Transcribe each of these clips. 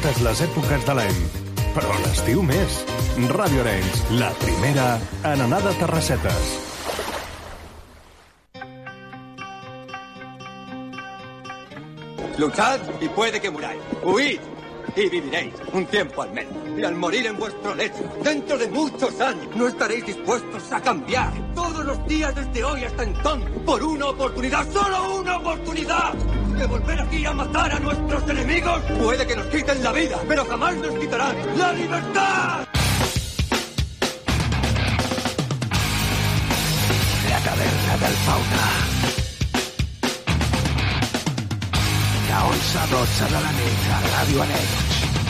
totes les èpoques de l'any, però l'estiu més. Radio Arenys, la primera en anar de terrassetes. Luchad y puede que muráis. Huid y viviréis un tiempo al menos. Y al morir en vuestro lecho, dentro de muchos años, no estaréis dispuestos a cambiar todos los días desde hoy hasta entonces por una oportunidad, solo una oportunidad. De volver aquí a matar a nuestros enemigos. Puede que nos quiten la vida, pero jamás nos quitarán la libertad. La taverna del fauna. De 11 a 12 de la nit a Ràdio Arenys.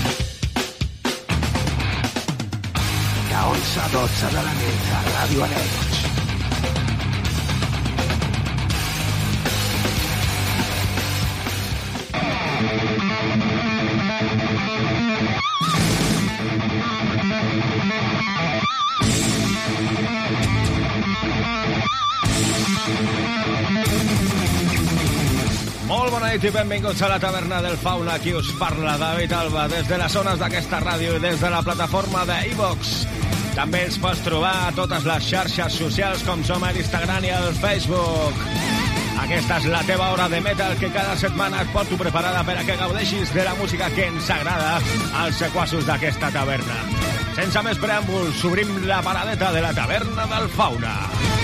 11 a 12 de la nit a Ràdio Arenys. Molt bona nit i benvinguts a la taverna del Fauna. Aquí us parla David Alba des de les zones d'aquesta ràdio i des de la plataforma de. També ens pots trobar a totes les xarxes socials com som a l'Instagram i al Facebook. Aquesta és la teva hora de metal que cada setmana et porto preparada per a que gaudeixis de la música que ens agrada als sequassos d'aquesta taverna. Sense més preàmbuls, obrim la paradeta de la taverna del Fauna. Santa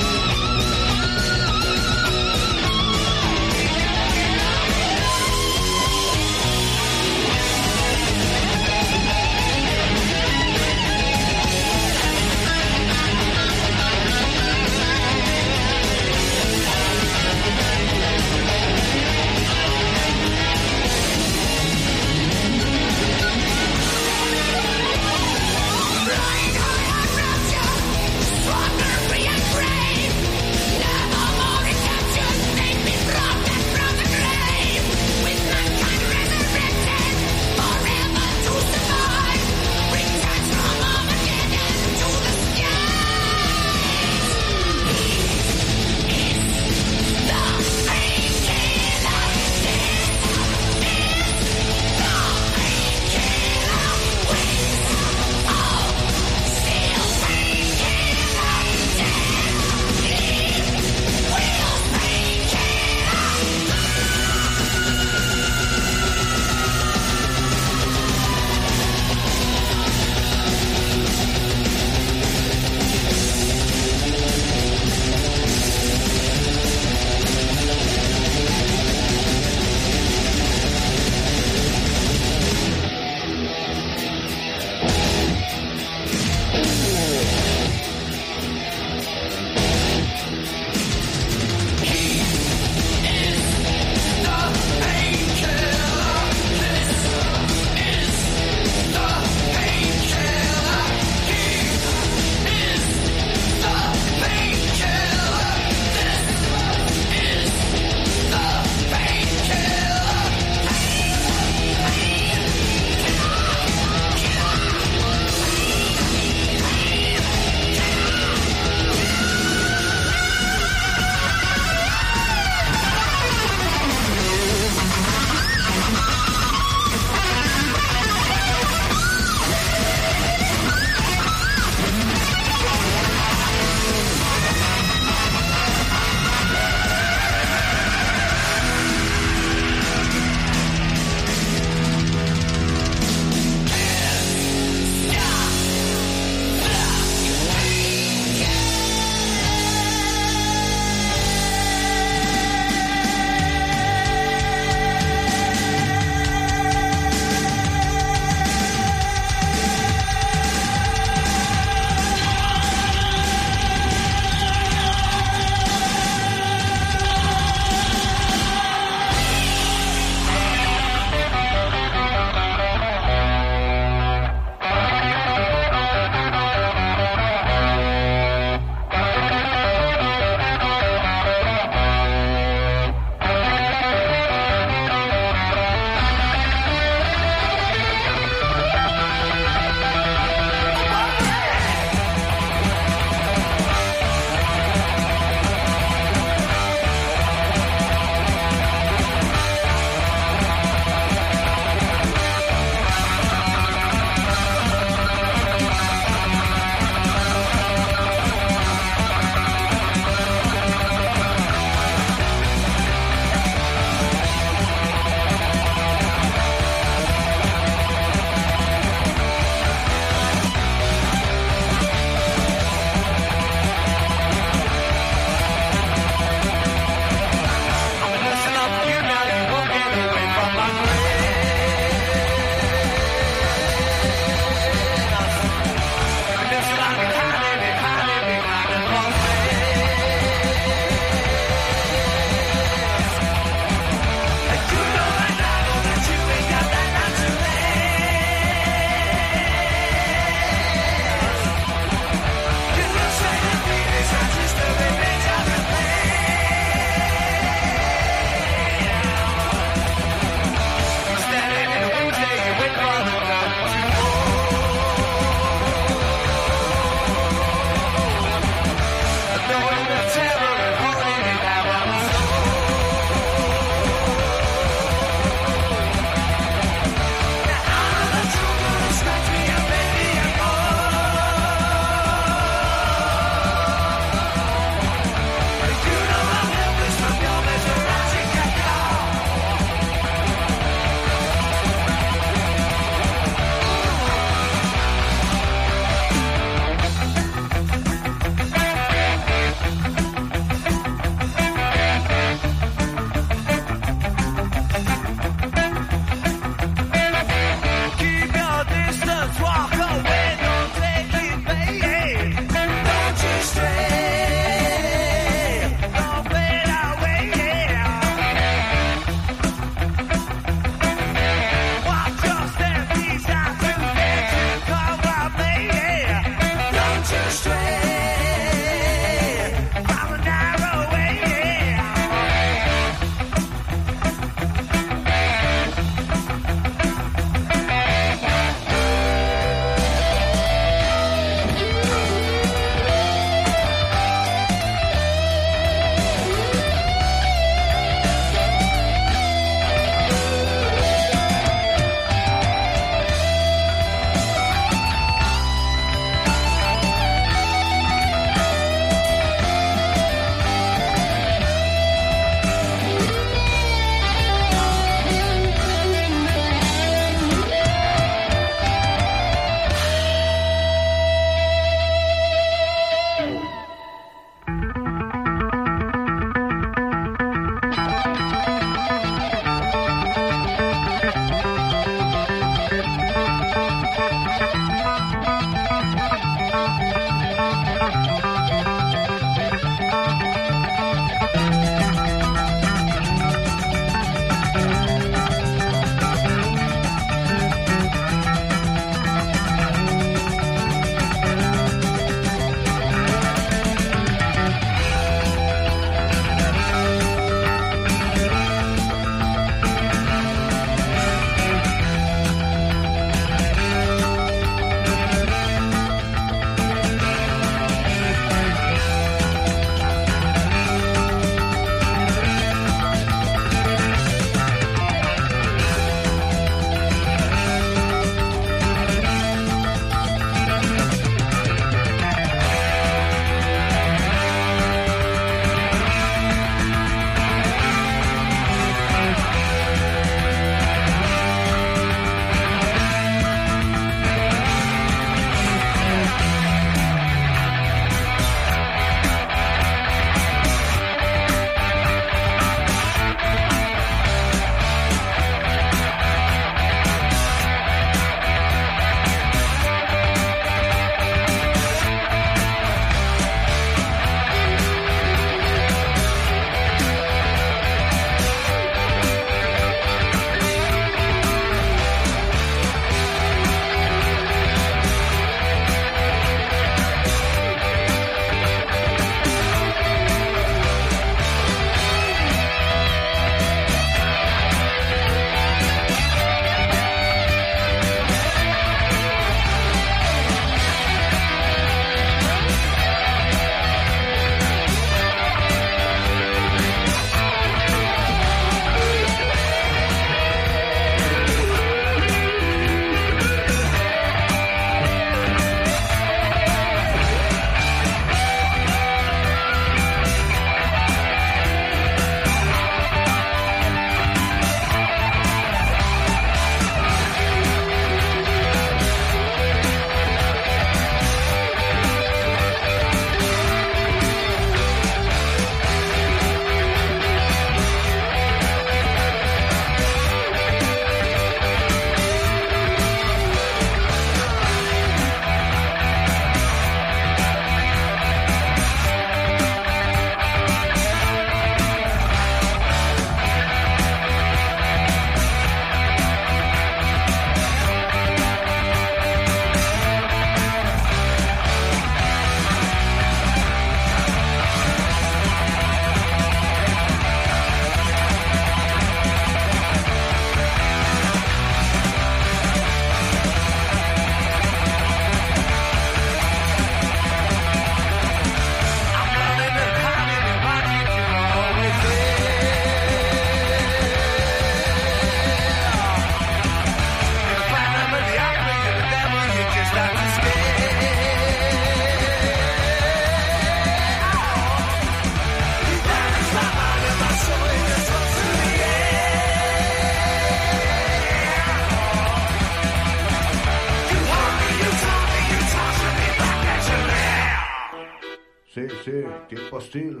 hostil.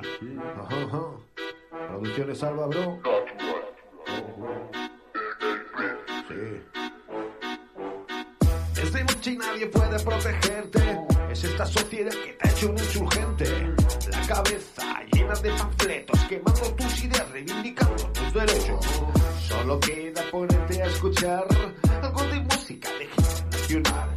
Ajá, ajá. Producciones Alba, bro. Sí. Desde noche y nadie puede protegerte. Es esta sociedad que te ha hecho un insurgente. La cabeza llena de panfletos, quemando tus ideas, reivindicando tus derechos. Solo queda ponerte a escuchar algo de música de nacional.